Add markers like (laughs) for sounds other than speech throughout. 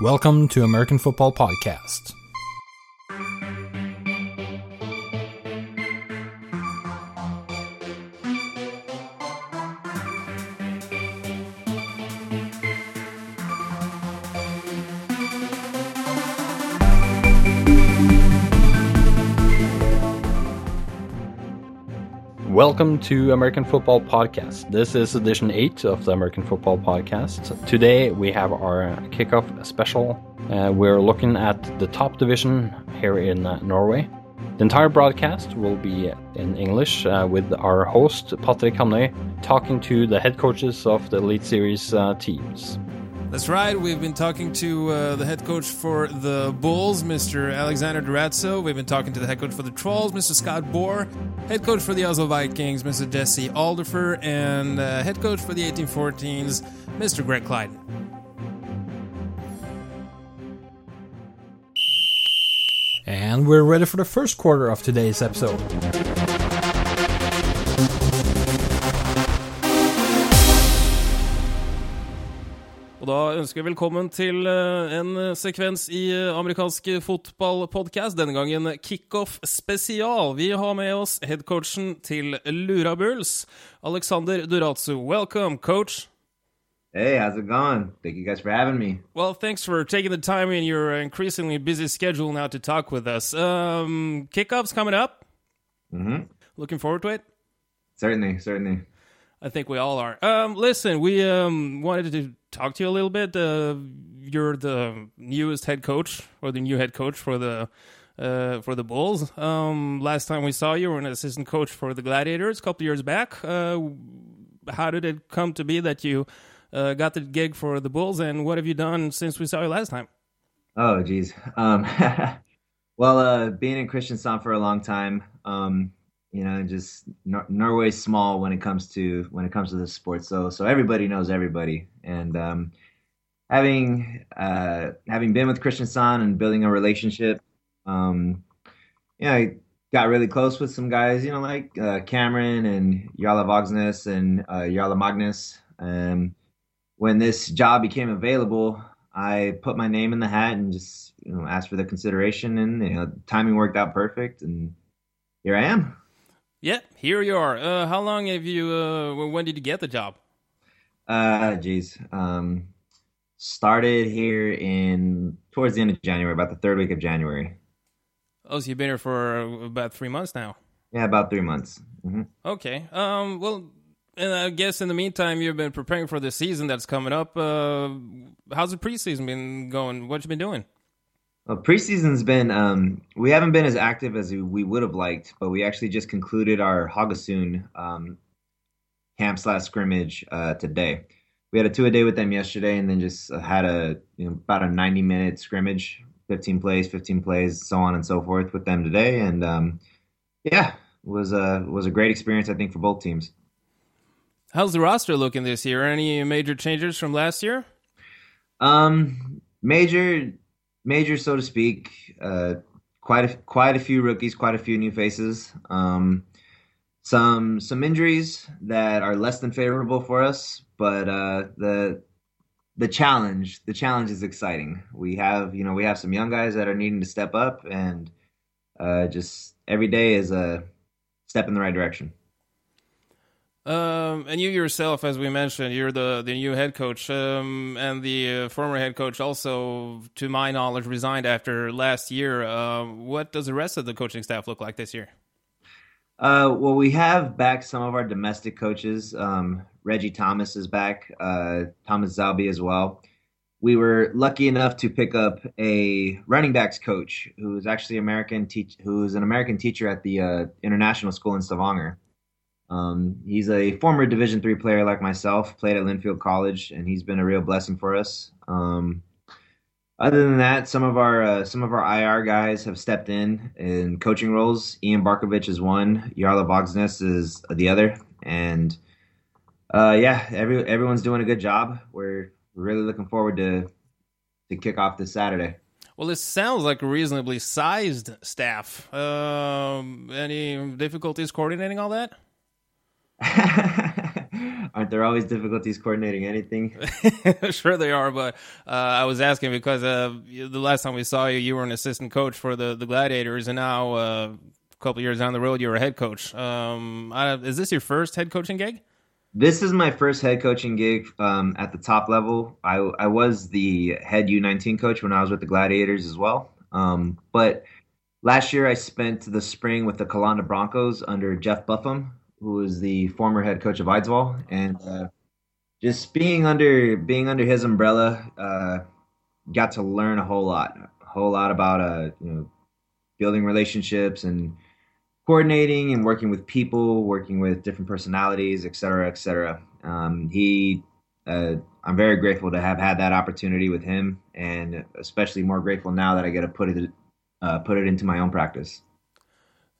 Welcome to American Football Podcast. Welcome to American Football Podcast. This is edition 8 of the American Football Podcast. Today we have our kickoff special. Uh, we're looking at the top division here in uh, Norway. The entire broadcast will be in English uh, with our host Patrick Hamnøy talking to the head coaches of the Elite Series uh, teams. That's right. We've been talking to uh, the head coach for the Bulls, Mr. Alexander Durazo. We've been talking to the head coach for the Trolls, Mr. Scott Boer, head coach for the Oslo Vikings, Mr. Jesse Alderfer, and uh, head coach for the 1814s, Mr. Greg Kleidon. And we're ready for the first quarter of today's episode. Da ønsker vi velkommen til eh, en sekvens i eh, amerikansk fotballpodkast. Denne gangen kickoff spesial. Vi har med oss headcoachen til Lura Bulls, Alexander Durazzo. Welcome, coach. Hey, how's it going? Thank you guys for having me. Well, thanks for taking the time in your increasingly busy schedule now to talk with us. Um, kickoff's coming up. hmm Looking forward to it. Certainly, certainly. I think we all are. Um, listen, we um, wanted to talk to you a little bit. Uh, you're the newest head coach, or the new head coach for the uh, for the Bulls. Um, last time we saw you, you were an assistant coach for the Gladiators a couple years back. Uh, how did it come to be that you uh, got the gig for the Bulls, and what have you done since we saw you last time? Oh, geez. Um, (laughs) well, uh, being in Kristiansand for a long time, um, you know, just Nor- Norway's small when it comes to when it comes to this sport. So, so everybody knows everybody, and um, having uh, having been with Kristiansand and building a relationship, um, you know, I got really close with some guys, you know, like uh, Cameron and Jarla Vagsnes and uh, Magnus. and when this job became available, I put my name in the hat and just you know asked for the consideration, and you know timing worked out perfect, and here I am. Yeah, here you are. Uh, how long have you? Uh, when did you get the job? Uh, geez, um, started here in towards the end of January, about the third week of January. Oh, so you've been here for about three months now. Yeah, about three months. hmm Okay. Um. Well, and I guess in the meantime, you've been preparing for the season that's coming up. Uh, how's the preseason been going? What you been doing? Well, preseason's been um, we haven't been as active as we would have liked, but we actually just concluded our Haugesund um, camp slash scrimmage uh, today. We had a two a day with them yesterday, and then just had a you know about a ninety minute scrimmage, fifteen plays, fifteen plays, so on and so forth with them today, and um, yeah, it was a was a great experience I think for both teams. How's the roster looking this year? Any major changes from last year? Um, major, major, so to speak. Uh, quite a quite a few rookies, quite a few new faces. Um, some some injuries that are less than favorable for us, but uh, the the challenge the challenge is exciting. We have you know we have some young guys that are needing to step up, and uh, just every day is a step in the right direction. Um, and you yourself, as we mentioned, you're the, the new head coach, um, and the uh, former head coach also, to my knowledge, resigned after last year. Uh, what does the rest of the coaching staff look like this year? Uh, well, we have back some of our domestic coaches. Um, Reggie Thomas is back. Uh, Thomas Zalby as well. We were lucky enough to pick up a running backs coach who is actually American teach, who is an American teacher at the uh, international school in Stavanger. Um, he's a former Division three player like myself, played at Linfield College, and he's been a real blessing for us. Um, other than that, some of our uh, some of our IR guys have stepped in in coaching roles. Ian Barkovich is one, Jarla Vagsnes is the other, and uh, yeah, every everyone's doing a good job. We're really looking forward to to kick off this Saturday. Well, it sounds like a reasonably sized staff. Um, any difficulties coordinating all that? (laughs) Aren't there always difficulties coordinating anything? (laughs) sure, they are. But uh, I was asking because uh, the last time we saw you, you were an assistant coach for the, the Gladiators, and now uh, a couple years down the road, you're a head coach. Um, is this your first head coaching gig? This is my first head coaching gig um, at the top level. I, I was the head U19 coach when I was with the Gladiators as well. Um, but last year, I spent the spring with the Calanda Broncos under Jeff Buffum, who is the former head coach of Eidsvoll, and uh, just being under being under his umbrella, uh, got to learn a whole lot, a whole lot about uh, you know building relationships and coordinating and working with people, working with different personalities, et cetera, et cetera. Um, he, uh, I'm very grateful to have had that opportunity with him, and especially more grateful now that I get to put it uh, put it into my own practice.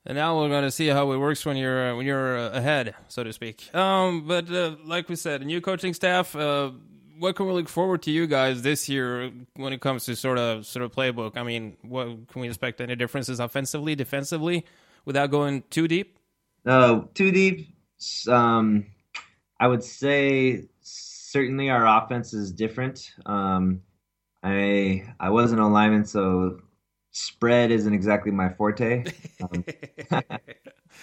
And now we're going to see how it works when you're uh, when you're uh, ahead, so to speak. Um, but uh, like we said, new coaching staff. Uh, what can we look forward to you guys this year when it comes to sort of sort of playbook? I mean, what can we expect? Any differences offensively, defensively, without going too deep? Uh, too deep. Um, I would say certainly our offense is different. Um, I I wasn't a lineman, so spread isn't exactly my forte. (laughs) Um, (laughs)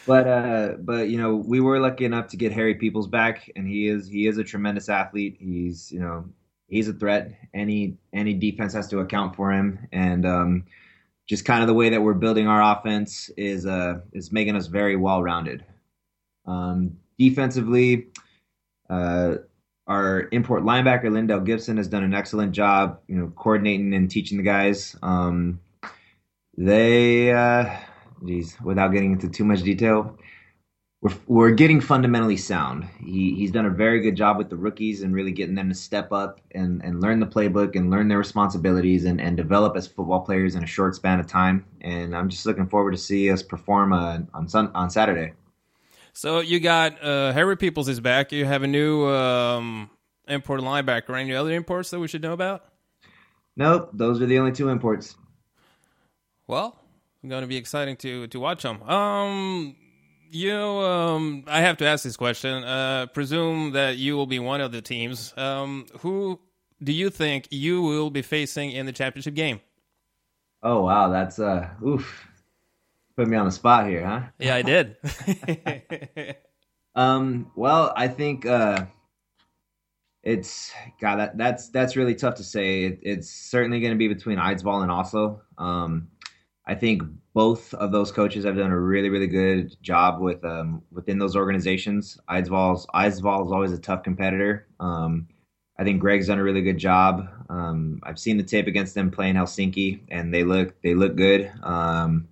but uh, but you know, we were lucky enough to get Harry Peoples back, and he is he is a tremendous athlete. He's you know he's a threat. Any any defense has to account for him, and um, just kind of the way that we're building our offense is uh is making us very well rounded. Um, defensively, uh, our import linebacker Lindell Gibson has done an excellent job, you know, coordinating and teaching the guys. Um, they, uh, geez, without getting into too much detail, we're, we're getting fundamentally sound. He, he's done a very good job with the rookies and really getting them to step up and, and learn the playbook and learn their responsibilities and, and develop as football players in a short span of time. And I'm just looking forward to see us perform uh, on sun, on Saturday. So you got uh, Harry Peoples is back. You have a new um, import linebacker. Any other imports that we should know about? Nope, those are the only two imports. Well, going to be exciting to to watch them. Um, you, um, I have to ask this question. Uh, presume that you will be one of the teams. Um, who do you think you will be facing in the championship game? Oh wow, that's uh, oof, put me on the spot here, huh? Yeah, I did. (laughs) (laughs) um, well, I think uh, it's God. That, that's that's really tough to say. It, it's certainly going to be between Eidsvoll and Oslo. Um, I think both of those coaches have done a really, really good job with um, within those organizations. Eidsvoll is always a tough competitor. Um, I think Greg's done a really good job. Um, I've seen the tape against them playing Helsinki, and they look they look good. Um,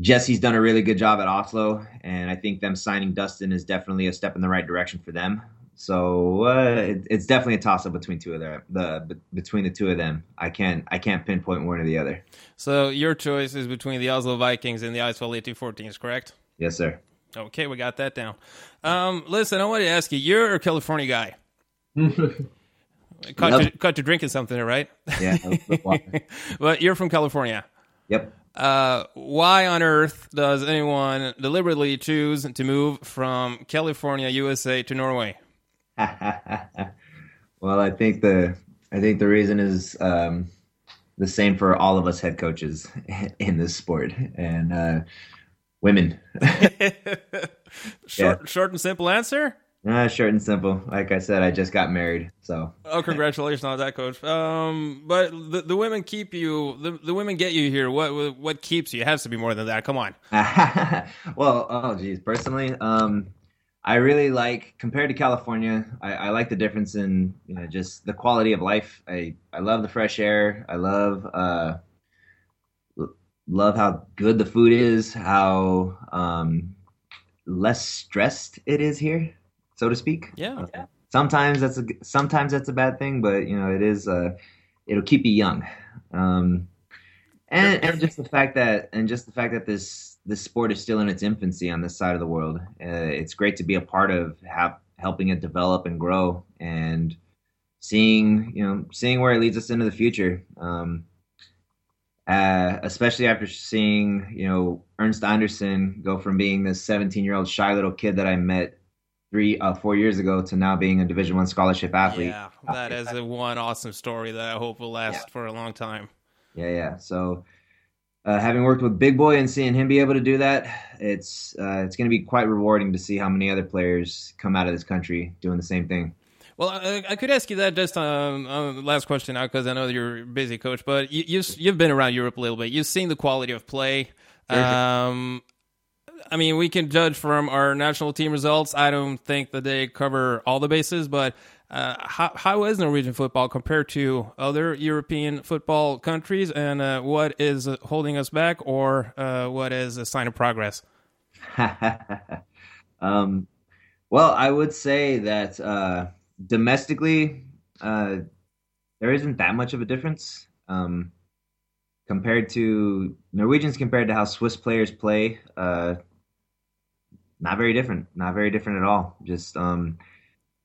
Jesse's done a really good job at Oslo, and I think them signing Dustin is definitely a step in the right direction for them. So uh, it, it's definitely a toss up between two of them. The between the two of them, I can't I can't pinpoint one or the other. So your choice is between the Oslo Vikings and the Eidsvoll 1814s, correct? Yes, sir. Okay, we got that down. Um, listen, I want to ask you. You're a California guy. (laughs) caught, yep. you, caught you drinking something, right? Yeah, (laughs) but you're from California. Yep. Uh, why on earth does anyone deliberately choose to move from California, USA, to Norway? (laughs) well, I think the I think the reason is um, the same for all of us head coaches (laughs) in this sport and uh, women. (laughs) short, yeah. short and simple answer. Uh, short and simple. Like I said, I just got married, so. oh, congratulations on that, coach. Um, but the, the women keep you. The, the women get you here. What what keeps you? It has to be more than that. Come on. well, oh geez. Personally, um, I really like compared to California. I, I, like the difference in you know just the quality of life. I I love the fresh air. I love uh, love how good the food is. How um, less stressed it is here, so to speak. Yeah. Uh, sometimes that's a sometimes that's a bad thing, but you know it is. Uh, it'll keep you young. Um, and, and just the fact that and just the fact that this this sport is still in its infancy on this side of the world. Uh, it's great to be a part of helping it develop and grow and seeing you know seeing where it leads us into the future. Um, uh, especially after seeing you know Ernst Anderson go from being this 17 year old shy little kid that I met three, uh, four years ago to now being a Division One scholarship athlete. Yeah, that is a one awesome story that I hope will last Yeah. for a long time. Yeah, yeah. So, uh, having worked with Big Boy and seeing him be able to do that, it's uh, it's going to be quite rewarding to see how many other players come out of this country doing the same thing. Well, I, I could ask you that just um, uh, last question now because I know you're a busy coach, but you, you you've been around Europe a little bit. You've seen the quality of play. Um, I mean, we can judge from our national team results. I don't think that they cover all the bases, but uh, how how is Norwegian football compared to other European football countries, and uh, what is holding us back, or uh, what is a sign of progress? (laughs) um, well, I would say that uh, domestically, uh, there isn't that much of a difference um, compared to Norwegians compared to how Swiss players play. Uh, not very different. Not very different at all. Just um,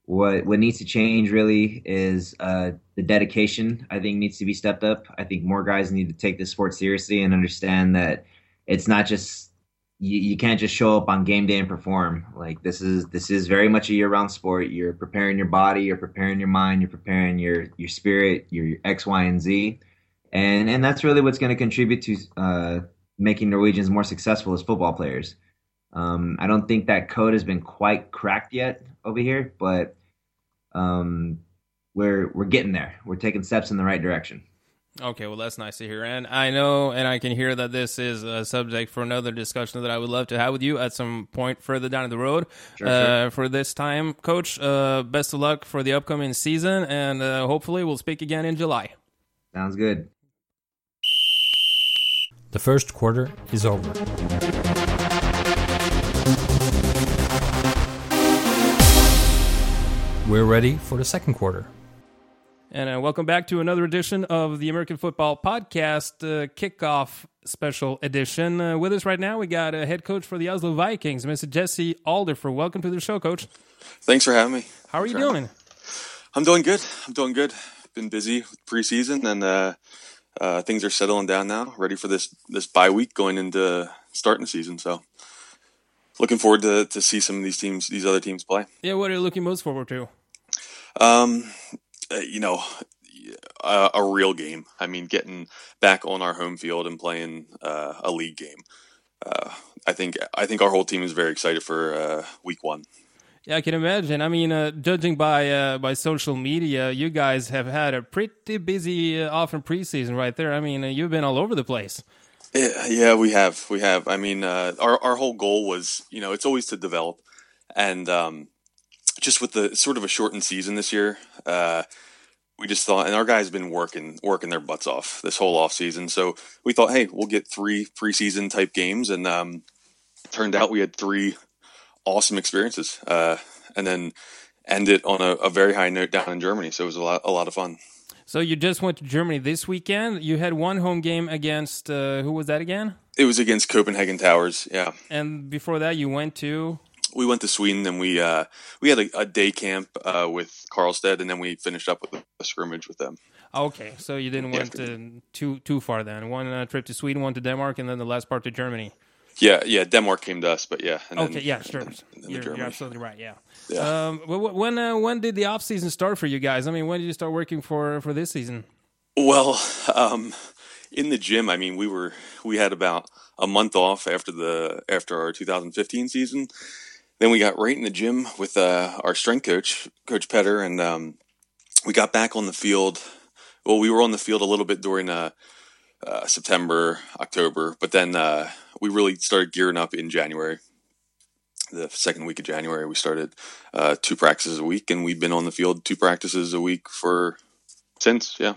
what what needs to change really is uh, the dedication. I think needs to be stepped up. I think more guys need to take this sport seriously and understand that it's not just you, you can't just show up on game day and perform. Like this is this is very much a year round sport. You're preparing your body, you're preparing your mind, you're preparing your your spirit, your, X, Y, and Z, and and that's really what's going to contribute to uh, making Norwegians more successful as football players. Um, I don't think that code has been quite cracked yet over here, but um, we're we're getting there. We're taking steps in the right direction. Okay, well, that's nice to hear. And I know and I can hear that this is a subject for another discussion that I would love to have with you at some point further down the road. Sure, uh, sure. For this time, Coach, uh, best of luck for the upcoming season, and uh, hopefully we'll speak again in July. Sounds good. The first quarter is over. We're ready for the second quarter. And uh, welcome back to another edition of the American Football Podcast uh, Kickoff Special Edition. Uh, with us right now, we got a head coach for the Oslo Vikings, Mr. Jesse Alderfer. Welcome to the show, Coach. Thanks for having me. How are you Thanks for doing? me. I'm doing good. I'm doing good. Been busy with preseason, and uh, uh, things are settling down now. Ready for this this bye week going into starting the season. So, looking forward to to see some of these teams, these other teams play. Yeah, what are you looking most forward to? Um, uh, you know, a, a real game. I mean, getting back on our home field and playing uh, a league game. Uh, I think I think our whole team is very excited for uh, week one. Yeah, I can imagine. I mean, uh, judging by uh, by social media, you guys have had a pretty busy uh, off in preseason right there. I mean, uh, you've been all over the place. Yeah, we have, we have. I mean, uh, our our whole goal was, you know, it's always to develop, and um, just with the sort of a shortened season this year, uh, we just thought, and our guys have been working working their butts off this whole off season. So we thought, hey, we'll get three preseason type games, and um, turned out we had three awesome experiences, uh, and then end it on a, a very high note down in Germany. So it was a lot a lot of fun. So you just went to Germany this weekend. You had one home game against uh, who was that again? It was against Copenhagen Towers, yeah. And before that, you went to we went to Sweden and we uh, we had a, a day camp uh, with Karlstad and then we finished up with a scrimmage with them. okay. So you didn't went to too too far then. One uh, trip to Sweden, one to Denmark, and then the last part to Germany. Yeah, yeah. Denmark came to us, but yeah. And then- Okay, yeah, sure. and the You're, you're absolutely right. Yeah. Yeah. Um, wh- wh- when uh, when did the off season start for you guys? I mean, when did you start working for for this season? Well, um, in the gym, I mean, we were we had about a month off after the after our 2015 season. Then we got right in the gym with uh, our strength coach, Coach Petter, and um, we got back on the field. Well, we were on the field a little bit during uh, uh, September, October, but then uh, we really started gearing up in January. The second week of January, we started uh, two practices a week, and we've been on the field two practices a week for since. Yeah.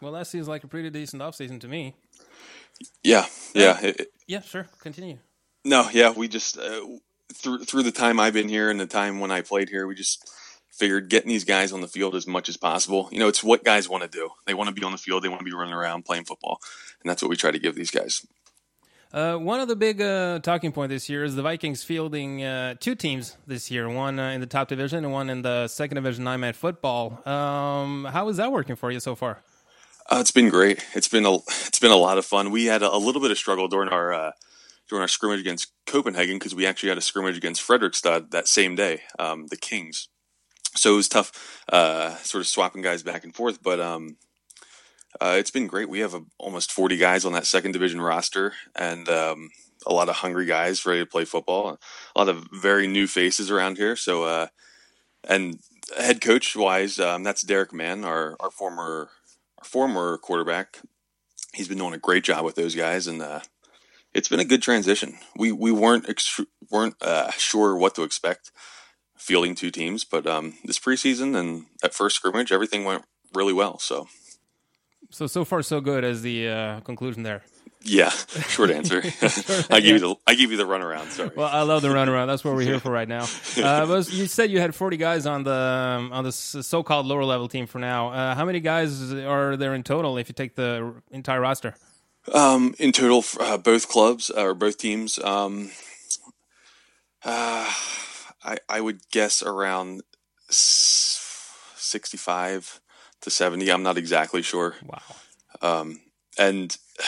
Well, that seems like a pretty decent off season to me. Yeah, yeah. It, it- Yeah, sure. Continue. no, yeah. We just uh, through through the time I've been here and the time when I played here, we just figured getting these guys on the field as much as possible. You know, it's what guys want to do. They want to be on the field. They want to be running around playing football, and that's what we try to give these guys. Uh, one of the big uh, talking point this year is the Vikings fielding uh, two teams this year, one uh, in the top division and one in the second division, nine man football. Um, how is that working for you so far? Uh, it's been great. It's been a it's been a lot of fun. We had a, a little bit of struggle during our uh, during our scrimmage against Copenhagen because we actually had a scrimmage against Fredrikstad that same day, um, the Kings. So it was tough, uh, sort of swapping guys back and forth. But um, uh, it's been great. We have a, almost 40 guys on that second division roster, and um, a lot of hungry guys ready to play football. A lot of very new faces around here. So, uh, and head coach wise, um, that's Derek Mann, our our former our former quarterback. He's been doing a great job with those guys, and uh, it's been a good transition. We we weren't weren't uh, sure what to expect fielding two teams, but um, this preseason and at first scrimmage, everything went really well. So, so so far so good as the uh, conclusion there. Yeah, short answer. (laughs) (laughs) I give you the I give you the runaround. Sorry. Well, I love the runaround. That's what we're here (laughs) for right now. Uh, you said you had 40 guys on the um, on the so-called lower level team for now. Uh, how many guys are there in total if you take the entire roster? Um, in total, uh, both clubs or both teams, um, uh, I I would guess around 65 to 70. I'm not exactly sure. Wow. Um, and (sighs)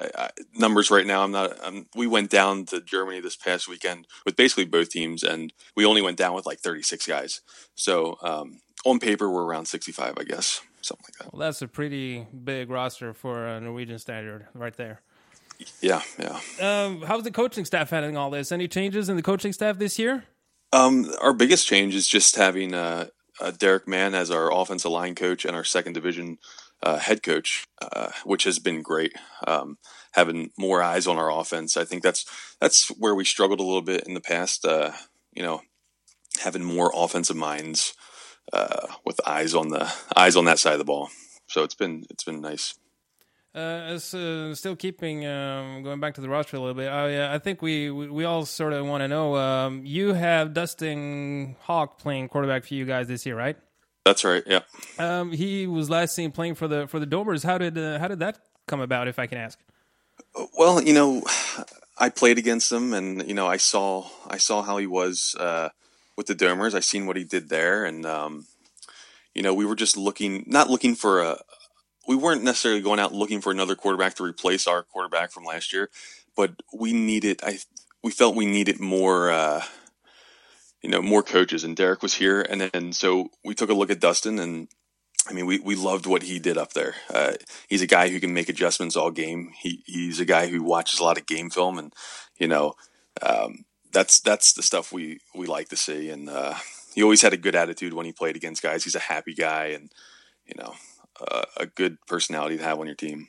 I, numbers right now. I'm not. Um, we went down to Germany this past weekend with basically both teams, and we only went down with like 36 guys. So um, on paper, we're around 65, I guess, something like that. Well, that's a pretty big roster for a Norwegian standard, right there. Yeah, yeah. Um, how's the coaching staff handling all this? Any changes in the coaching staff this year? Um, our biggest change is just having uh, uh, Derek Mann as our offensive line coach and our second division uh, head coach, uh, which has been great. Um, having more eyes on our offense, I think that's that's where we struggled a little bit in the past. Uh, you know, having more offensive minds uh, with eyes on the eyes on that side of the ball. So it's been it's been nice. Uh, uh, still keeping um, going back to the roster a little bit. I, I think we, we, we all sort of want to know. Um, you have Dustin Hawk playing quarterback for you guys this year, right? That's right. Yeah. Um, he was last seen playing for the for the Domers. How did uh, how did that come about, if I can ask? Well, you know, I played against him, and you know, I saw I saw how he was uh, with the Domers. I seen what he did there, and um, you know, we were just looking, not looking for a. We weren't necessarily going out looking for another quarterback to replace our quarterback from last year, but we needed. I we felt we needed more. Uh, you know more coaches and Derek was here and then so we took a look at Dustin and I mean we, we loved what he did up there uh, he's a guy who can make adjustments all game he, he's a guy who watches a lot of game film and you know um, that's that's the stuff we we like to see and uh, he always had a good attitude when he played against guys he's a happy guy and you know a good personality to have on your team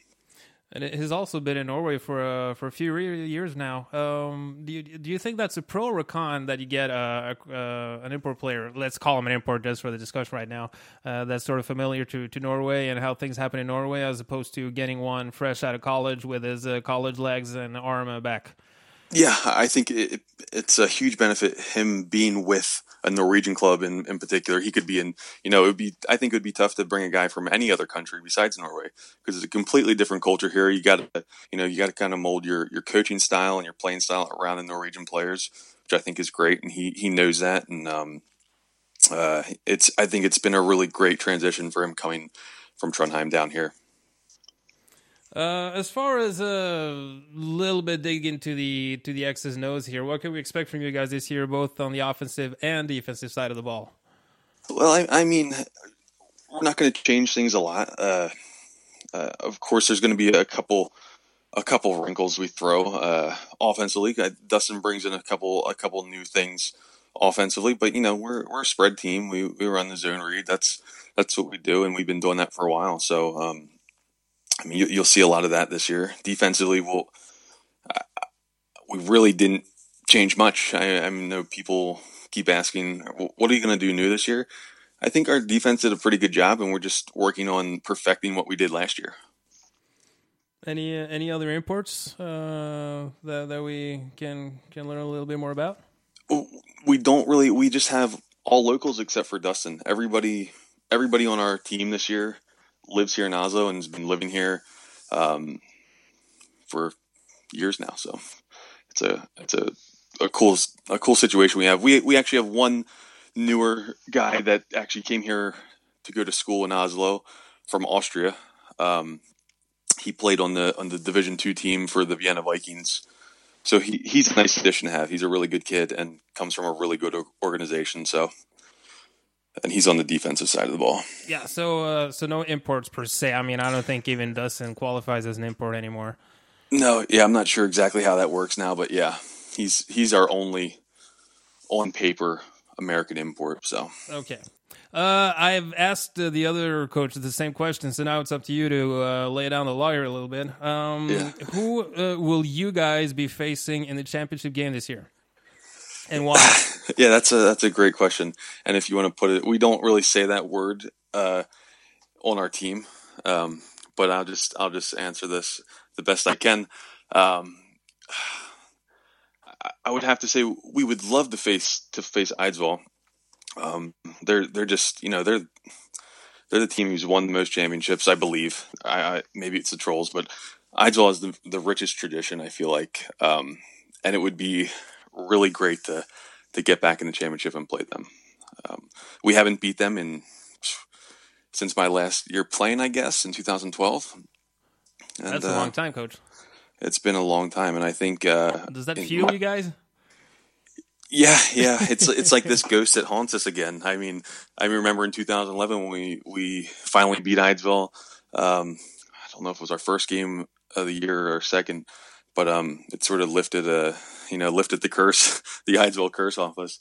and it has also been in Norway for uh, for a few years now. Um, do you do you think that's a pro or a con that you get uh, a, uh, an import player? Let's call him an import just for the discussion right now. Uh, that's sort of familiar to, to Norway and how things happen in Norway, as opposed to getting one fresh out of college with his uh, college legs and arm back. Yeah, I think it, it's a huge benefit him being with a Norwegian club in, in particular. He could be in, you know, it would be, I think it would be tough to bring a guy from any other country besides Norway because it's a completely different culture here. You got to, you know, you got to kind of mold your, your coaching style and your playing style around the Norwegian players, which I think is great. And he, he knows that. And, um, uh, it's, I think it's been a really great transition for him coming from Trondheim down here. Uh, as far as a little bit dig into the to the X's O's here, what can we expect from you guys this year, both on the offensive and defensive side of the ball? Well, I, I mean, we're not going to change things a lot. Uh, uh, of course, there's going to be a couple a couple wrinkles we throw uh, offensively. Uh, Dustin brings in a couple a couple new things offensively, but you know we're we're a spread team. We we run the zone read. That's that's what we do, and we've been doing that for a while. So um, I mean, you, will see a lot of that this year. Defensively, we'll, uh, we really didn't change much. I, I know people keep asking, what are you going to do new this year? I think our defense did a pretty good job, and we're just working on perfecting what we did last year. Any uh, any other imports uh, that that we can can learn a little bit more about? We don't really. We just have all locals except for Dustin. Everybody everybody on our team this year lives here in Oslo and has been living here um, for years now. So it's a it's a, a cool a cool situation we have. We we actually have one newer guy that actually came here to go to school in Oslo from Austria. Um, he played on the on the Division two team for the Vienna Vikings so he he's a nice addition to have. He's a really good kid and comes from a really good organization. So, and he's on the defensive side of the ball. Yeah. So uh, so no imports per se. I mean, I don't think even Dustin qualifies as an import anymore. No. Yeah, I'm not sure exactly how that works now, but yeah, he's he's our only on paper American import. So okay. Uh, I've asked uh, the other coaches the same question, so now it's up to you to uh, lay down the lawyer a little bit. Um, Yeah. Who uh, will you guys be facing in the championship game this year, and why? (laughs) yeah, that's a that's a great question. And if you want to put it, we don't really say that word uh, on our team, um, but I'll just I'll just answer this the best I can. Um, I- would have to say we would love to face to face Eidsvoll. Um, they're they're just you know they're they're the team who's won the most championships, I believe. I, I maybe it's the Trolls, but Eidsvoll has the the richest tradition. I feel like, um, and it would be really great to to get back in the championship and play them. Um, we haven't beat them in since my last year playing, I guess, in 2012. And, That's a uh, long time, coach. It's been a long time, and I think uh, Does that fuel my- you guys? yeah, yeah, (laughs) it's it's like this ghost that haunts us again. I mean, I remember in 2011 when we we finally beat Eidsvoll. Um, I don't know if it was our first game of the year or second, but um, it sort of lifted a you know lifted the curse, (laughs) the Eidsvoll curse off us.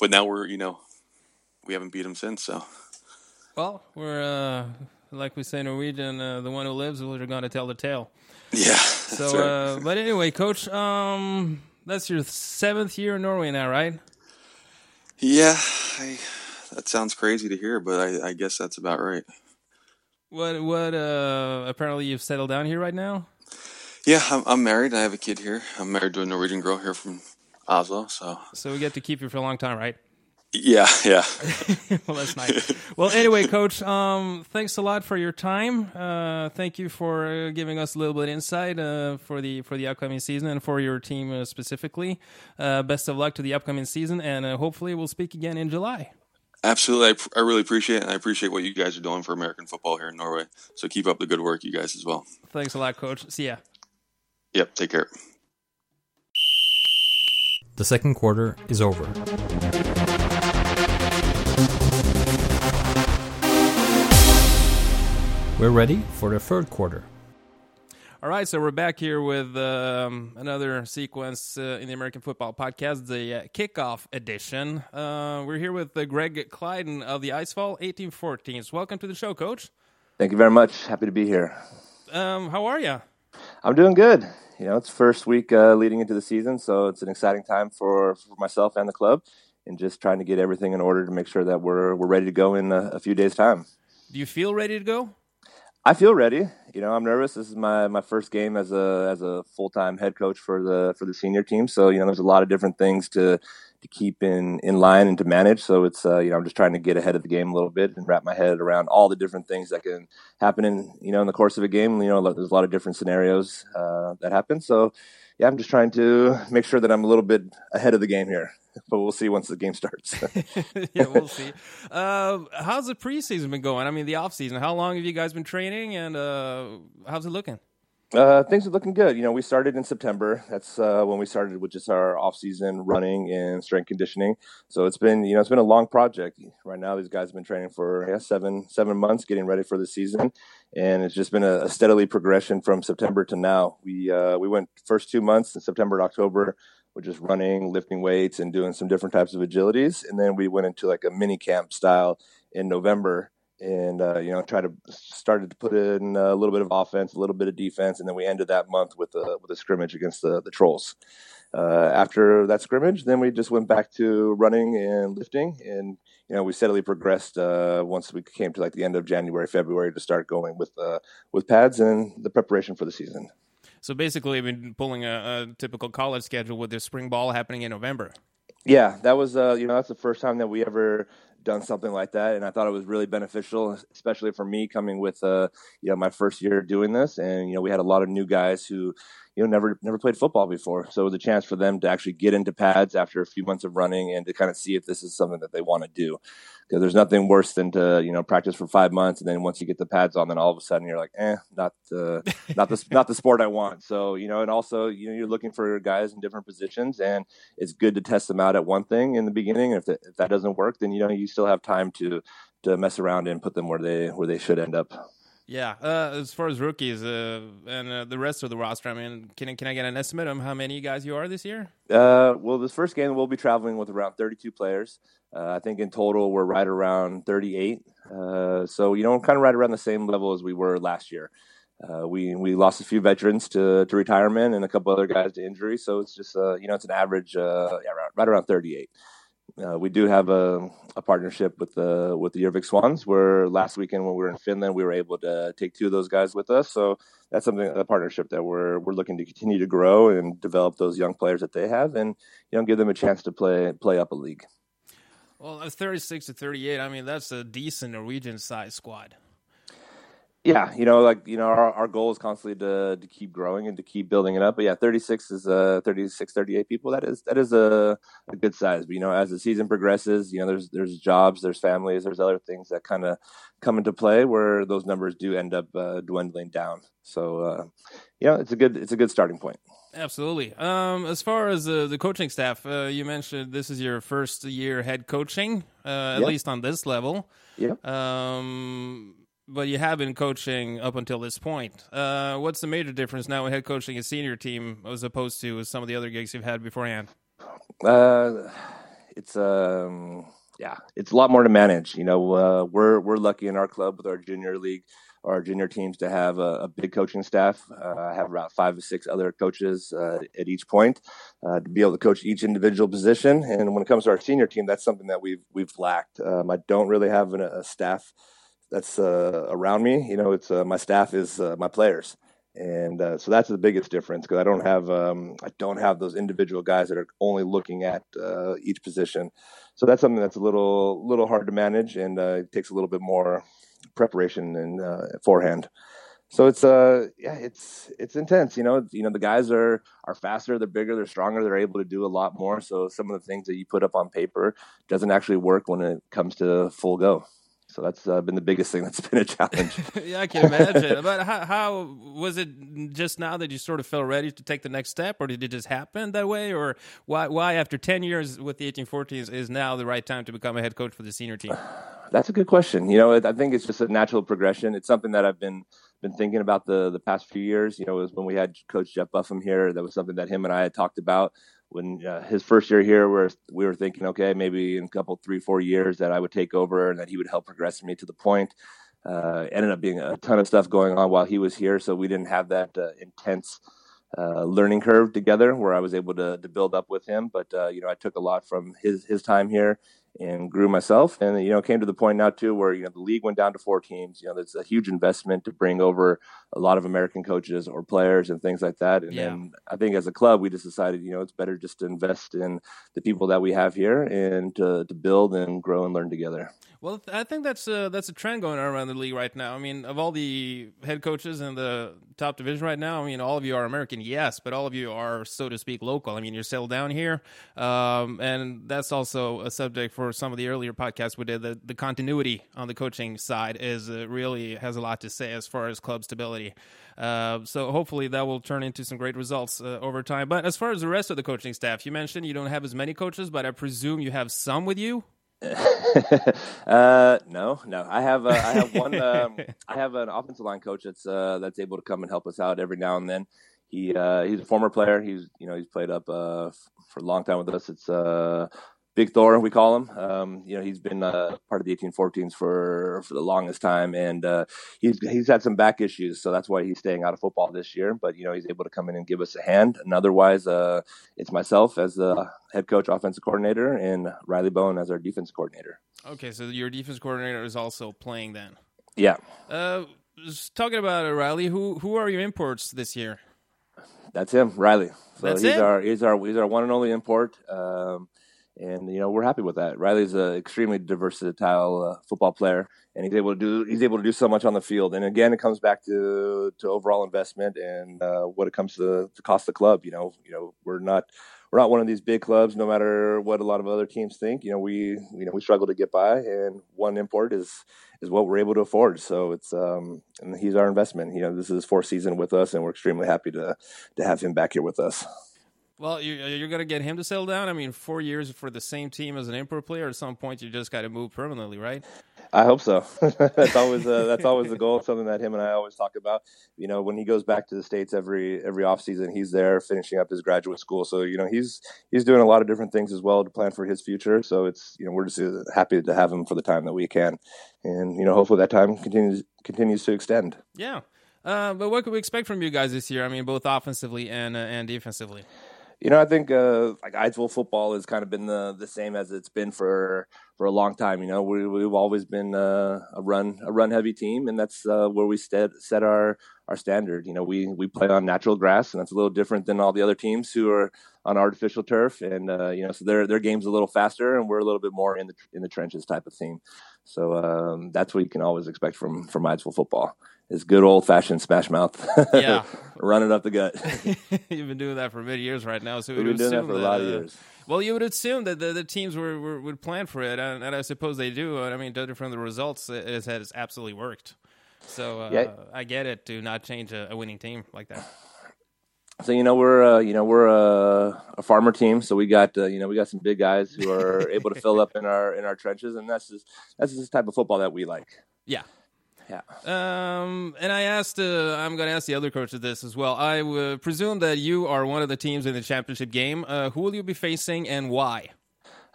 But now we're you know we haven't beat them since. So Well, we're uh, like we say Norwegian, uh, the one who lives are going to tell the tale. yeah. (laughs) So, right. uh, but anyway, coach, um, that's your seventh year in Norway now, right? yeah, I, that sounds crazy to hear, but I, I guess that's about right. What? What? Uh, apparently, you've settled down here right now. Yeah, I'm, I'm married. I have a kid here. I'm married to a Norwegian girl here from Oslo. So So we get to keep you for a long time, right? yeah, yeah. (laughs) well, that's nice. well, anyway, coach, um, thanks a lot for your time. Uh, thank you for uh, giving us a little bit of insight uh, for the for the upcoming season and for your team uh, specifically. Uh, best of luck to the upcoming season, and uh, hopefully we'll speak again in July. Absolutely. I, pr- I really appreciate it. And I appreciate what you guys are doing for American football here in Norway. So keep up the good work, you guys, as well. Thanks a lot, coach. See ya. Yep. Take care. The second quarter is over. We're ready for the third quarter. All right, so we're back here with um, another sequence uh, in the American Football Podcast, the uh, kickoff edition. Uh, we're here with uh, Greg Kleidon of the Eidsvoll 1814s. Welcome to the show, Coach. Thank you very much. Happy to be here. Um, how are you? I'm doing good. You know, it's first week uh, leading into the season, so it's an exciting time for, for myself and the club, and just trying to get everything in order to make sure that we're we're ready to go in a, a few days' time. Do you feel ready to go? I feel ready. You know, I'm nervous. This is my, my first game as a as a full time head coach for the for the senior team. So you know, there's a lot of different things to to keep in in line and to manage. So it's uh, you know, I'm just trying to get ahead of the game a little bit and wrap my head around all the different things that can happen in you know in the course of a game. You know, there's a lot of different scenarios uh, that happen. So yeah, I'm just trying to make sure that I'm a little bit ahead of the game here. But we'll see once the game starts. (laughs) yeah, we'll see. Uh, how's the preseason been going? I mean, the off season. How long have you guys been training, and uh, how's it looking? Uh, things are looking good. You know, we started in September. That's uh, when we started with just our off-season running and strength conditioning. So it's been, you know, it's been a long project. Right now, these guys have been training for yeah, seven seven months, getting ready for the season, and it's just been a, a steadily progression from September to now. We uh, we went first two months in September to October. We're just running, lifting weights, and doing some different types of agilities, and then we went into like a mini camp style in November and uh, you know try to started to put in a little bit of offense, a little bit of defense, and then we ended that month with a with a scrimmage against the the trolls. Uh, after that scrimmage, then we just went back to running and lifting, and you know we steadily progressed. Uh, once we came to like the end of January, February, to start going with uh, with pads and the preparation for the season. So basically, I've been pulling a, a typical college schedule with the spring ball happening in November. Yeah, that was uh, you know that's the first time that we ever done something like that, and I thought it was really beneficial, especially for me coming with uh, you know my first year doing this, and you know we had a lot of new guys who you know never never played football before. So it was a chance for them to actually get into pads after a few months of running and to kind of see if this is something that they want to do. Because there's nothing worse than to you know practice for five months and then once you get the pads on, then all of a sudden you're like, eh, not the (laughs) not the not the sport I want. So you know, and also you know you're looking for guys in different positions, and it's good to test them out at one thing in the beginning. And If, the, if that doesn't work, then you know you still have time to to mess around and put them where they where they should end up. Yeah, uh, as far as rookies uh, and uh, the rest of the roster, I mean, can can I get an estimate on how many guys you are this year? Uh, well, this first game we'll be traveling with around 32 players. Uh, I think in total we're right around 38. Uh, so you know, kind of right around the same level as we were last year. we we lost a few veterans to, to retirement and a couple other guys to injury, so it's just you know it's an average yeah, right around 38 uh, we do have a, a partnership with the with the Jorvik Swans. Where last weekend when we were in Finland, we were able to take two of those guys with us. So that's something a partnership that we're we're looking to continue to grow and develop those young players that they have, and you know give them a chance to play play up a league. Well, thirty six to thirty eight. I mean, that's a decent Norwegian size squad yeah, you know, like you know, our, our goal is constantly to to keep growing and to keep building it up. But yeah, 36 is uh 36, 38 people. That is that is a, a good size. But you know, as the season progresses, you know, there's there's jobs, there's families, there's other things that kind of come into play where those numbers do end up uh, dwindling down. So uh, yeah, it's a good it's a good starting point. Absolutely. Um, as far as uh, the coaching staff, uh, you mentioned this is your first year head coaching, uh, at yep. least on this level. Yeah. Um, but you have been coaching up until this point. Uh, what's the major difference now with head coaching a senior team as opposed to some of the other gigs you've had beforehand? Uh, it's um, yeah, it's a lot more to manage. You know, uh, we're we're lucky in our club with our junior league, our junior teams to have a, a big coaching staff. Uh, I have about five or six other coaches uh, at each point uh, to be able to coach each individual position. And when it comes to our senior team, that's something that we've we've lacked. Um, I don't really have an, a staff that's uh, around me. You know, it's uh, my staff is uh, my players, and uh, so that's the biggest difference because I don't have um, I don't have those individual guys that are only looking at uh, each position. So that's something that's a little little hard to manage, and uh, it takes a little bit more preparation and forehand. So it's uh yeah it's it's intense you know you know the guys are are faster they're bigger they're stronger they're able to do a lot more so some of the things that you put up on paper doesn't actually work when it comes to full go. So that's uh, been the biggest thing that's (laughs) been a challenge. (laughs) yeah, I can imagine. but how, how, was it just now that you sort of felt ready to take the next step, or did it just happen that way, or why why after ten years with the 1814s is now the right time to become a head coach for the senior team? (sighs) That's a good question. You know, I think it's just a natural progression. It's something that I've been been thinking about the the past few years. You know, it was when we had Coach Jeff Buffum here. That was something that him and I had talked about when uh, his first year here, where we were thinking, okay, maybe in a couple, three, four years that I would take over and that he would help progress me to the point. Uh, ended up being a ton of stuff going on while he was here, so we didn't have that uh, intense uh, learning curve together where I was able to, to build up with him. But uh, you know, I took a lot from his his time here and grew myself. And you know, came to the point now too where you know the league went down to four teams. You know, that's a huge investment to bring over a lot of American coaches or players and things like that. And yeah. then I think as a club, we just decided you know it's better just to invest in the people that we have here and to to build and grow and learn together. Well, I think that's a, that's a trend going on around the league right now. I mean, of all the head coaches in the top division right now, I mean, all of you are American, yes, but all of you are, so to speak, local. I mean, you're settled down here, um, and that's also a subject for some of the earlier podcasts we did. The, the continuity on the coaching side is uh, really has a lot to say as far as club stability. Uh, so hopefully that will turn into some great results uh, over time. But as far as the rest of the coaching staff, you mentioned you don't have as many coaches, but I presume you have some with you. (laughs) uh, no, no. I have uh, I have one. Um, (laughs) I have an offensive line coach that's uh, that's able to come and help us out every now and then. He uh, he's a former player. He's you know he's played up uh, for a long time with us. It's uh, Big Thor, we call him. Um, you know, he's been uh, part of the 1814s for for the longest time, and uh, he's he's had some back issues, so that's why he's staying out of football this year. But you know, he's able to come in and give us a hand. And otherwise, uh, it's myself as the head coach, offensive coordinator, and Riley Bone as our defense coordinator. Okay, so your defense coordinator is also playing then. Yeah. Uh, talking about uh, Riley, who who are your imports this year? That's him, Riley. So That's he's it? our he's our he's our one and only import. Um, and you know we're happy with that. Riley's an extremely versatile uh, football player, and he's able to do he's able to do so much on the field. And again, it comes back to to overall investment and uh, what it comes to the cost of the club. You know, you know we're not we're not one of these big clubs. No matter what a lot of other teams think, you know we you know we struggle to get by, and one import is is what we're able to afford. So it's um and he's our investment. You know, this is his fourth season with us, and we're extremely happy to to have him back here with us. Well, you're going to get him to settle down. I mean, four years for the same team as an import player. At some point, you just got to move permanently, right? I hope so. (laughs) that's always uh, that's always the goal. Something that him and I always talk about. You know, when he goes back to the states every every off season, he's there finishing up his graduate school. So you know, he's he's doing a lot of different things as well to plan for his future. So it's you know, we're just uh, happy to have him for the time that we can, and you know, hopefully that time continues continues to extend. Yeah. Uh, but what can we expect from you guys this year? I mean, both offensively and uh, and defensively. You know, I think uh, like Eidsvoll football has kind of been the the same as it's been for for a long time. You know, we we've always been uh, a run a run heavy team, and that's uh, where we set set our our standard. You know, we we play on natural grass, and that's a little different than all the other teams who are on artificial turf. And uh, you know, so their their game's a little faster, and we're a little bit more in the in the trenches type of team. So um, that's what you can always expect from from Eidsvoll football is good old fashioned smash mouth. Yeah, (laughs) running up the gut. (laughs) You've been doing that for many years right now, so we've been doing that for that, a lot of years. Uh, well, you would assume that the, the teams were, were, would plan for it, and, and, I suppose they do. I mean, judging from the results, it, it has absolutely worked. So uh, yeah. I get it to not change a, a, winning team like that. So you know we're uh, you know we're a, a, farmer team, so we got uh, you know we got some big guys who are (laughs) able to fill up in our in our trenches, and that's just that's just the type of football that we like. Yeah, yeah. Um, and I asked, uh, I'm going to ask the other coaches this as well. I uh, presume that you are one of the teams in the championship game. Uh, who will you be facing and why?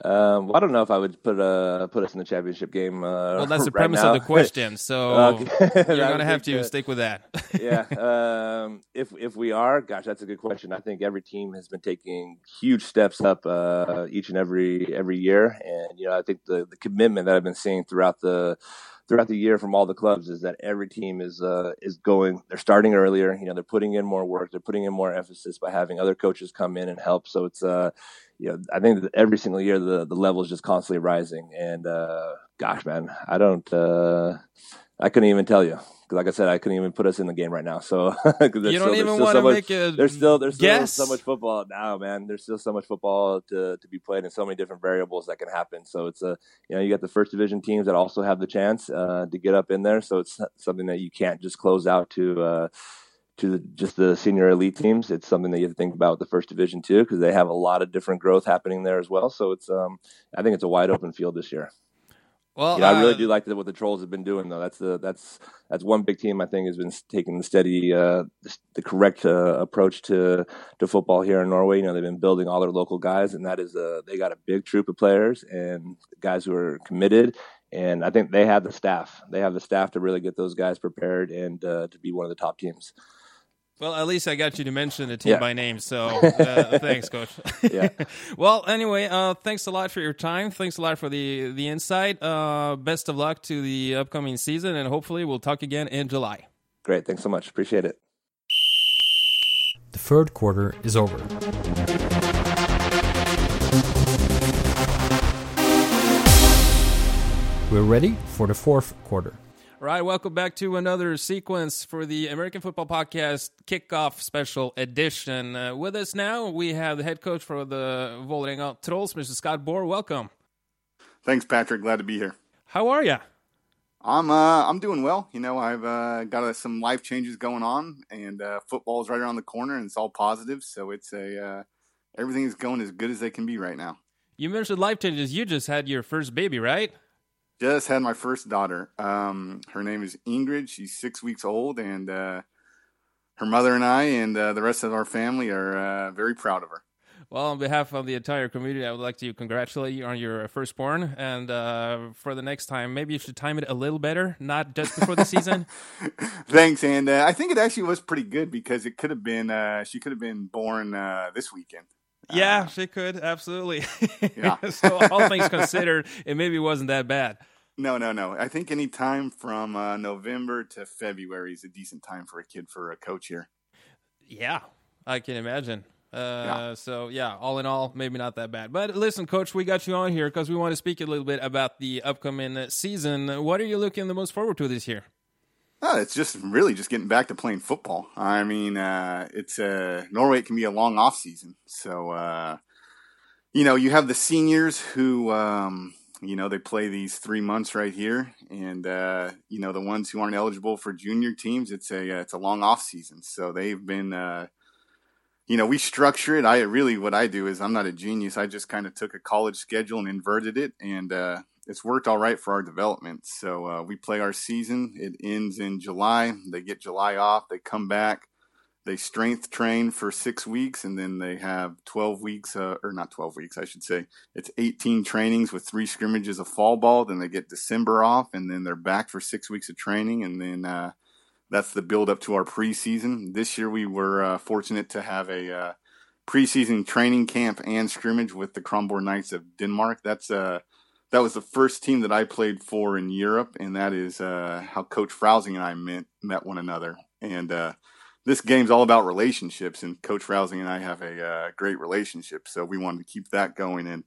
Um, well, I don't know if I would put uh, put us in the championship game. Uh, well, that's (laughs) the right premise now. of the question, (laughs) so (laughs) you're going to have to stick with that. yeah. Um, if if we are, gosh, that's a good question. I think every team has been taking huge steps up uh, each and every every year, and you know, I think the the commitment that I've been seeing throughout the throughout the year from all the clubs is that every team is uh, is going. They're starting earlier. You know, they're putting in more work. They're putting in more emphasis by having other coaches come in and help. So it's uh, you know, I think every single year the the level is just constantly rising. And uh, gosh, man, I don't. Uh, I couldn't even tell you because, like I said, I couldn't even put us in the game right now. So (laughs) you don't still, even want to so make a there's still there's guess? still so much football now, man. There's still so much football to to be played and so many different variables that can happen. So it's a you know you got the first division teams that also have the chance uh, to get up in there. So it's something that you can't just close out to. Uh, to the, just the senior elite teams, it's something that you have to think about with the first division too, because they have a lot of different growth happening there as well. So it's, um, I think it's a wide open field this year. Well, yeah, uh, I really do like what the Trolls have been doing, though. That's the that's that's one big team I think has been taking the steady, uh, the, the, correct uh, approach to to football here in Norway. You know, they've been building all their local guys, and that is uh, they got a big troop of players and guys who are committed. And I think they have the staff. They have the staff to really get those guys prepared and uh, to be one of the top teams. Well, at least I got you to mention the team yeah. by name. So (laughs) uh, thanks, coach. yeah. (laughs) well, anyway, uh, thanks a lot for your time. Thanks a lot for the the insight. Uh, best of luck to the upcoming season, and hopefully we'll talk again in July. Great. Thanks so much. Appreciate it. The third quarter is over. We're ready for the fourth quarter. All right, welcome back to another sequence for the American Football Podcast Kickoff Special Edition. Uh, with us now, we have the head coach for the Vålerenga Trolls, Mr. Scott Boer. Welcome. Thanks, Patrick. Glad to be here. How are you? I'm uh, I'm doing well. You know, I've uh, got uh, some life changes going on, and uh, football is right around the corner, and it's all positive. So it's a uh, everything is going as good as they can be right now. You mentioned life changes. You just had your first baby, right? Just had my first daughter. Um, her name is Ingrid. She's six weeks old, and uh, her mother and I and uh, the rest of our family are uh, very proud of her. Well, on behalf of the entire community, I would like to congratulate you on your firstborn. And uh, for the next time, maybe you should time it a little better, not just before the season. (laughs) Thanks, and uh, I think it actually was pretty good because it could have been uh, she could have been born this weekend. Yeah, she could absolutely. (laughs) Yeah. (laughs) so all things (laughs) considered, it maybe wasn't that bad. No, no, no. I think any time from uh, November to February is a decent time for a kid for a coach here. Yeah, I can imagine. Uh, yeah. So yeah, all in all, maybe not that bad. But listen, coach, we got you on here because we want to speak a little bit about the upcoming season. What are you looking the most forward to this year? Oh, it's just really just getting back to playing football. I mean, uh, it's uh, Norway can be a long off season, so uh, you know you have the seniors who um, you know they play these three months right here, and uh, you know the ones who aren't eligible for junior teams. It's a it's a long off season, so they've been. Uh, you know, we structure it. I really, what I do is I'm not a genius. I just kind of took a college schedule and inverted it, and uh, it's worked all right for our development. So uh, we play our season. It ends in July. They get July off. They come back. They strength train for six weeks, and then they have 12 weeks, uh, or not 12 weeks, I should say. It's 18 trainings with three scrimmages of fall ball. Then they get December off, and then they're back for six weeks of training, and then uh, that's the build up to our preseason. This year we were uh, fortunate to have a uh, preseason training camp and scrimmage with the Kronborg Knights of Denmark. That's uh, that was the first team that I played for in Europe, and that is uh, how Coach Frowsing and I met met one another. And uh, this game's all about relationships, and Coach Frowsing and I have a uh, great relationship, so we wanted to keep that going and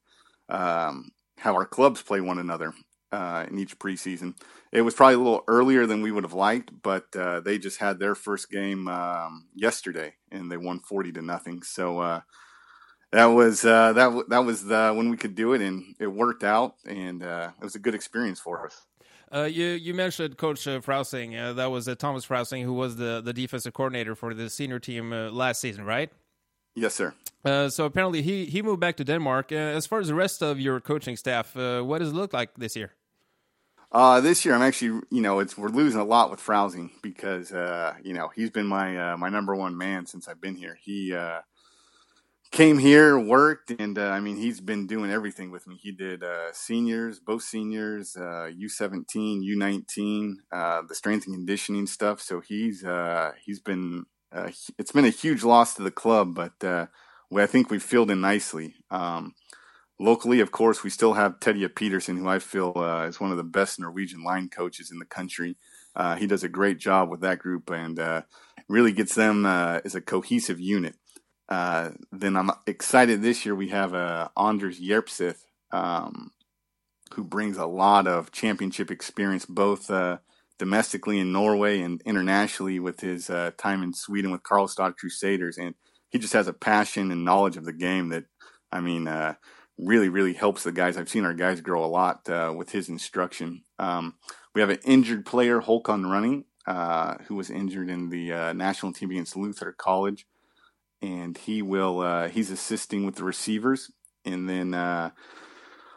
um, have our clubs play one another uh, in each preseason. It was probably a little earlier than we would have liked, but uh, they just had their first game um, yesterday, and they won forty to nothing. So uh, that was uh, that w- that was the, when we could do it, and it worked out, and uh, it was a good experience for us. Uh, you you mentioned Coach uh. Uh, that was uh, Thomas Frowsing, who was the, the defensive coordinator for the senior team uh, last season, right? Yes, sir. Uh, so apparently he he moved back to Denmark. as far as the rest of your coaching staff, what does it look like this year? this year, I'm actually, you know, it's we're losing a lot with Frowsing because, you know, he's been my my number one man since I've been here. He came here, worked, and uh, I mean, he's been doing everything with me. He did uh, seniors, both seniors, uh, U17, U19, uh, the strength and conditioning stuff. So he's uh, he's been uh, it's been a huge loss to the club, but I think we've filled in nicely. Um, locally, of course, we still have Teddy Peterson, who I feel is one of the best Norwegian line coaches in the country. he does a great job with that group and really gets them as a cohesive unit. Uh, then I'm excited this year we have uh, Anders Yerpsith, um, who brings a lot of championship experience, both uh, domestically in Norway and internationally with his uh, time in Sweden with Karlstad Crusaders. And he just has a passion and knowledge of the game that, I mean, uh, really, really helps the guys. I've seen our guys grow a lot with his instruction. Um, we have an injured player, Holkon Running, who was injured in the national team against Luther College and he will uh, he's assisting with the receivers. And then uh,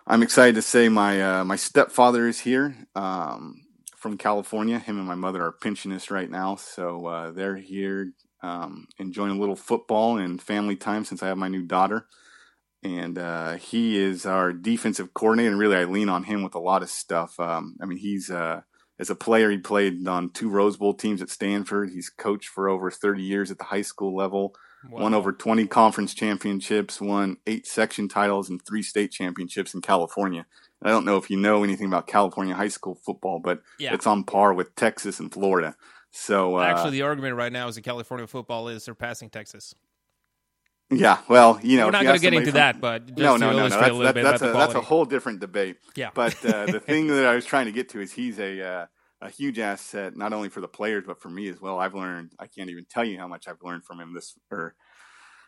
I'm excited to say my uh, my stepfather is here um, from California. Him and my mother are pensionists right now, so uh, they're here um, enjoying a little football and family time since I have my new daughter. And uh, he is our defensive coordinator, and really I lean on him with a lot of stuff. Um, I mean, he's uh, as a player, he played on two Rose Bowl teams at Stanford. He's coached for over 30 years at the high school level. Wow. Won over 20 conference championships, won eight section titles, and three state championships in California. I don't know if you know anything about California high school football, but yeah. it's on par with Texas and Florida. So uh, actually, the argument right now is that California football is surpassing Texas. Yeah, well, you know, we're not going to get into from, that, but no, no, no, no. That's, that, that's, a, that's a whole different debate. Yeah, but uh, the (laughs) thing that I was trying to get to is he's a uh, a huge asset not only for the players but for me as well. I've learned I can't even tell you how much I've learned from him this or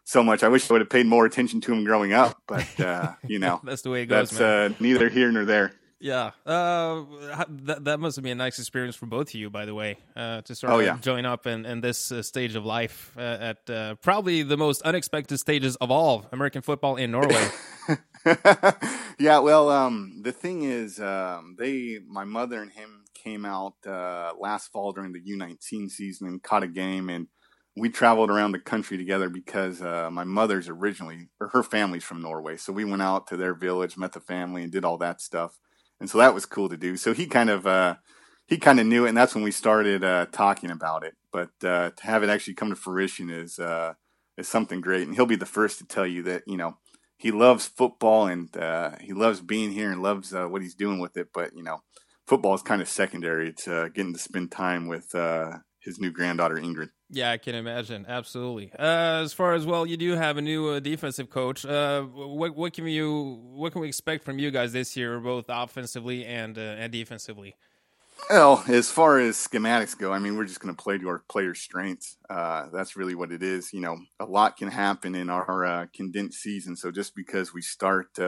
so much. I wish I would have paid more attention to him growing up, but uh, you know (laughs) that's the way it goes. That's uh, neither here nor there. Yeah, uh, that that must have been a nice experience for both of you, by the way, uh, to sort oh, of yeah. join up in, in this uh, stage of life uh, at uh, probably the most unexpected stages of all American football in Norway. (laughs) (laughs) yeah, well, um, the thing is, um, they, my mother and him came out uh, last fall during the U19 season and caught a game, and we traveled around the country together because uh, my mother's originally, or her family's from Norway, so we went out to their village, met the family, and did all that stuff, and so that was cool to do. So he kind of uh, he kind of knew it, and that's when we started uh, talking about it. But uh, to have it actually come to fruition is uh, is something great, and he'll be the first to tell you that you know he loves football and he loves being here and loves what he's doing with it, but you know football is kind of secondary to getting to spend time with uh, his new granddaughter Ingrid. Yeah, I can imagine. Absolutely. Uh, as far as well, you do have a new uh, defensive coach. Uh, what what can you what can we expect from you guys this year, both offensively and uh, and defensively? Well, as far as schematics go, I mean, we're just going to play to our players' strengths. Uh, that's really what it is. You know, a lot can happen in our uh, condensed season. So just because we start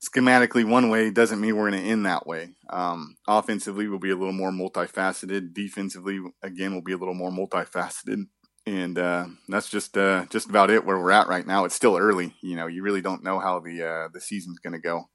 schematically one way doesn't mean we're going to end that way. Um, offensively, we'll be a little more multifaceted. Defensively, again, we'll be a little more multifaceted. And uh, that's just uh, just about it where we're at right now. It's still early. You know, you really don't know how the uh, the season's going to go.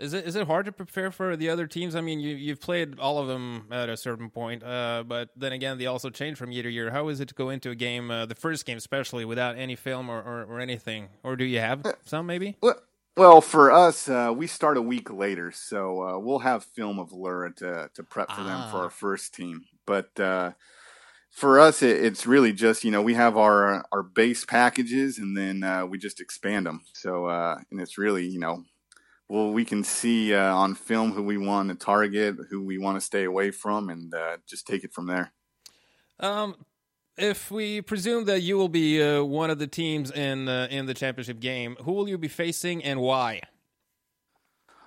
Is it is it hard to prepare for the other teams? I mean, you you've played all of them at a certain point, uh, but then again, they also change from year to year. How is it to go into a game, uh, the first game especially, without any film or, or, or anything? Or do you have some maybe? Well, well, for us, uh, we start a week later, so uh, we'll have film of Lura to to prep for ah. them for our first team. But uh, for us, it, it's really just you know we have our our base packages, and then uh, we just expand them. So uh, and it's really you know well we can see uh, on film who we want to target, who we want to stay away from, and just take it from there. Um, if we presume that you will be uh, one of the teams in uh, in the championship game, who will you be facing and why?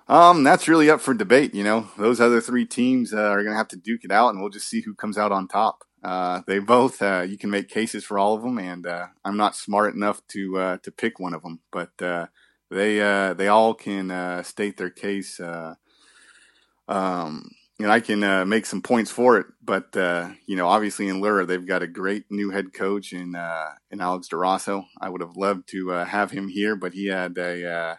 Um, that's really up for debate. You know, those other three teams uh, are going to have to duke it out, and we'll just see who comes out on top. Uh, they both, uh, you can make cases for all of them, and uh, I'm not smart enough to to pick one of them, but they they all can state their case. Um, and I can uh, make some points for it. But uh, you know, obviously in Lura, they've got a great new head coach in uh, in Alex Durazo. I would have loved to uh, have him here, but he had a uh,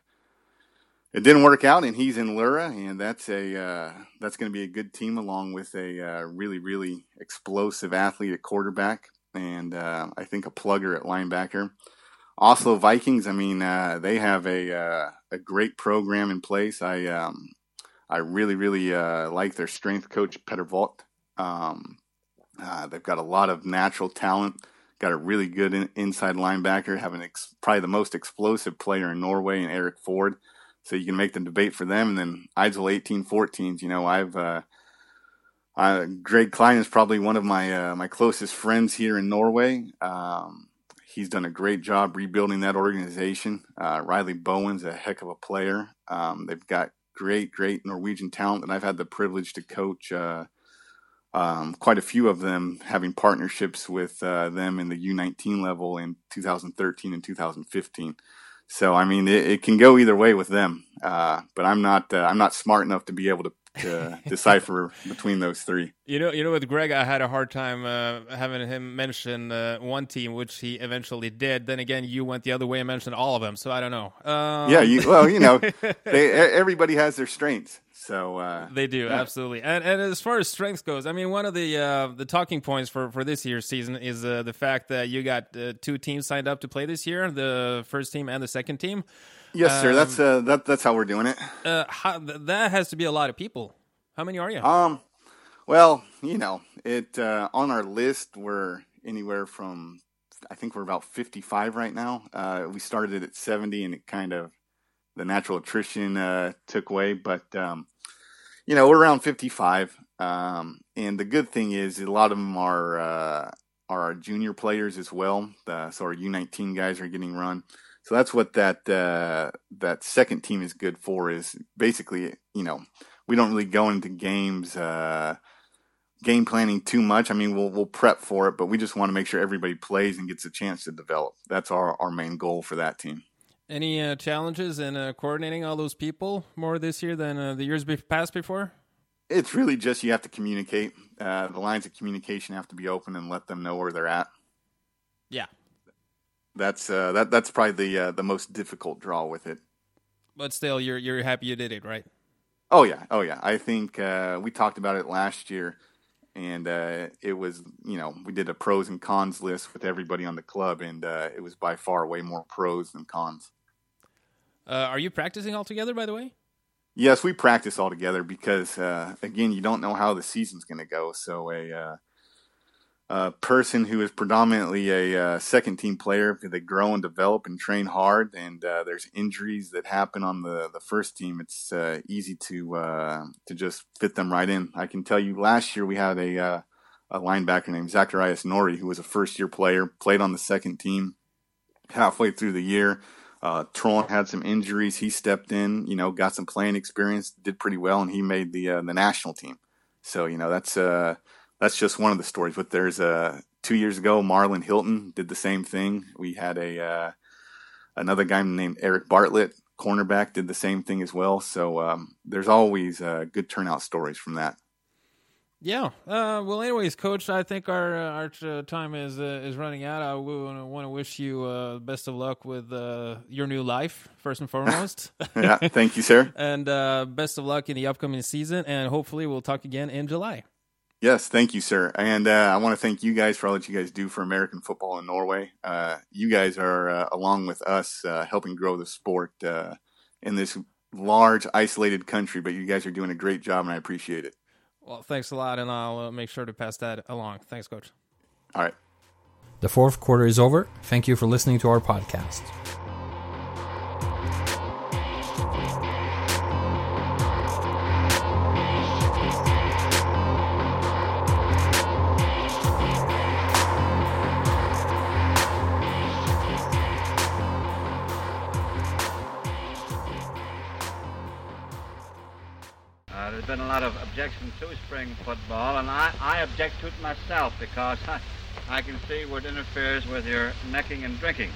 it didn't work out, and he's in Lura, and that's a uh, that's going to be a good team along with a really really explosive athlete at quarterback, and I think a plugger at linebacker. Oslo Vikings, I mean, they have a a great program in place. I um, I really, really uh, like their strength coach, Peter Vogt. Um, uh, they've got a lot of natural talent. Got a really good in, inside linebacker, having ex- probably the most explosive player in Norway, and Eric Ford. So you can make the debate for them. And then Eidsvoll 1814s. You know, I've uh, uh, Greg Kleidon is probably one of my uh, my closest friends here in Norway. Um, he's done a great job rebuilding that organization. Uh, Riley Bowen's a heck of a player. Um, they've got great, great Norwegian talent that I've had the privilege to coach. Uh, um, quite a few of them having partnerships with uh, them in the U19 level in 2013 and 2015. So I mean, it, it can go either way with them. Uh, but I'm not uh, I'm not smart enough to be able to to decipher between those three. You know, you know, with Greg, I had a hard time uh, having him mention uh, one team, which he eventually did. Then again, you went the other way and mentioned all of them, so I don't know. Um... Yeah, you, well, you know, (laughs) they, everybody has their strengths. So uh, they do yeah. absolutely, and and as far as strengths goes, I mean, one of the uh, the talking points for, for this year's season is uh, the fact that you got uh, two teams signed up to play this year, the first team and the second team. Yes, um, sir. That's um, uh, that, that's how we're doing it. Uh, how, that has to be a lot of people. How many are you? Um, well, you know, it uh, on our list we're anywhere from I think we're about 55 right now. Uh, we started at 70, and it kind of the natural attrition uh, took away, but um, you know, we're around 55. Um, and the good thing is a lot of them are uh, are our junior players as well. Uh, so our U19 guys are getting run. So that's what that uh, that second team is good for. Is basically you know we don't really go into games uh, game planning too much. I mean we'll we'll prep for it, but we just want to make sure everybody plays and gets a chance to develop. That's our our main goal for that team. Any uh, challenges in uh, coordinating all those people more this year than uh, the years be- past before? It's really just you have to communicate. Uh, the lines of communication have to be open and let them know where they're at. That's uh, that that's probably the uh, the most difficult draw with it. But still, you're you're happy you did it, right? Oh yeah, oh yeah. I think uh, we talked about it last year, and uh, it was you know we did a pros and cons list with everybody on the club, and uh, it was by far way more pros than cons. Uh, are you practicing all together, by the way? Yes, we practice all together because again, you don't know how the season's going to go. So a a person who is predominantly a uh, second team player because they grow and develop and train hard, and uh, there's injuries that happen on the, the first team. It's uh, easy to uh, to just fit them right in. I can tell you, last year we had a uh, a linebacker named Zacharias Nori, who was a first year player, played on the second team halfway through the year. Uh, Troy had some injuries. He stepped in, you know, got some playing experience, did pretty well, and he made the the national team. So you know that's uh, that's just one of the stories. But there's a two years ago, Marlon Hilton did the same thing. We had a uh, another guy named Eric Bartlett, cornerback, did the same thing as well. So um, there's always uh, good turnout stories from that. Yeah. Uh, well, anyways, Coach, I think our uh, our time is uh, is running out. I want to wish you uh, best of luck with uh, your new life, first and foremost. (laughs) yeah. Thank you, sir. (laughs) and uh, best of luck in the upcoming season. And hopefully, we'll talk again in July. Yes, thank you, sir. And uh, I want to thank you guys for all that you guys do for American football in Norway. Uh, you guys are, uh, along with us, helping grow the sport in this large, isolated country. But you guys are doing a great job, and I appreciate it. Well, thanks a lot, and I'll uh, make sure to pass that along. Thanks, Coach. All right. The fourth quarter is over. Thank you for listening to our podcast. A lot of objection to spring football, and I, I object to it myself because I, I can see what interferes with your necking and drinking.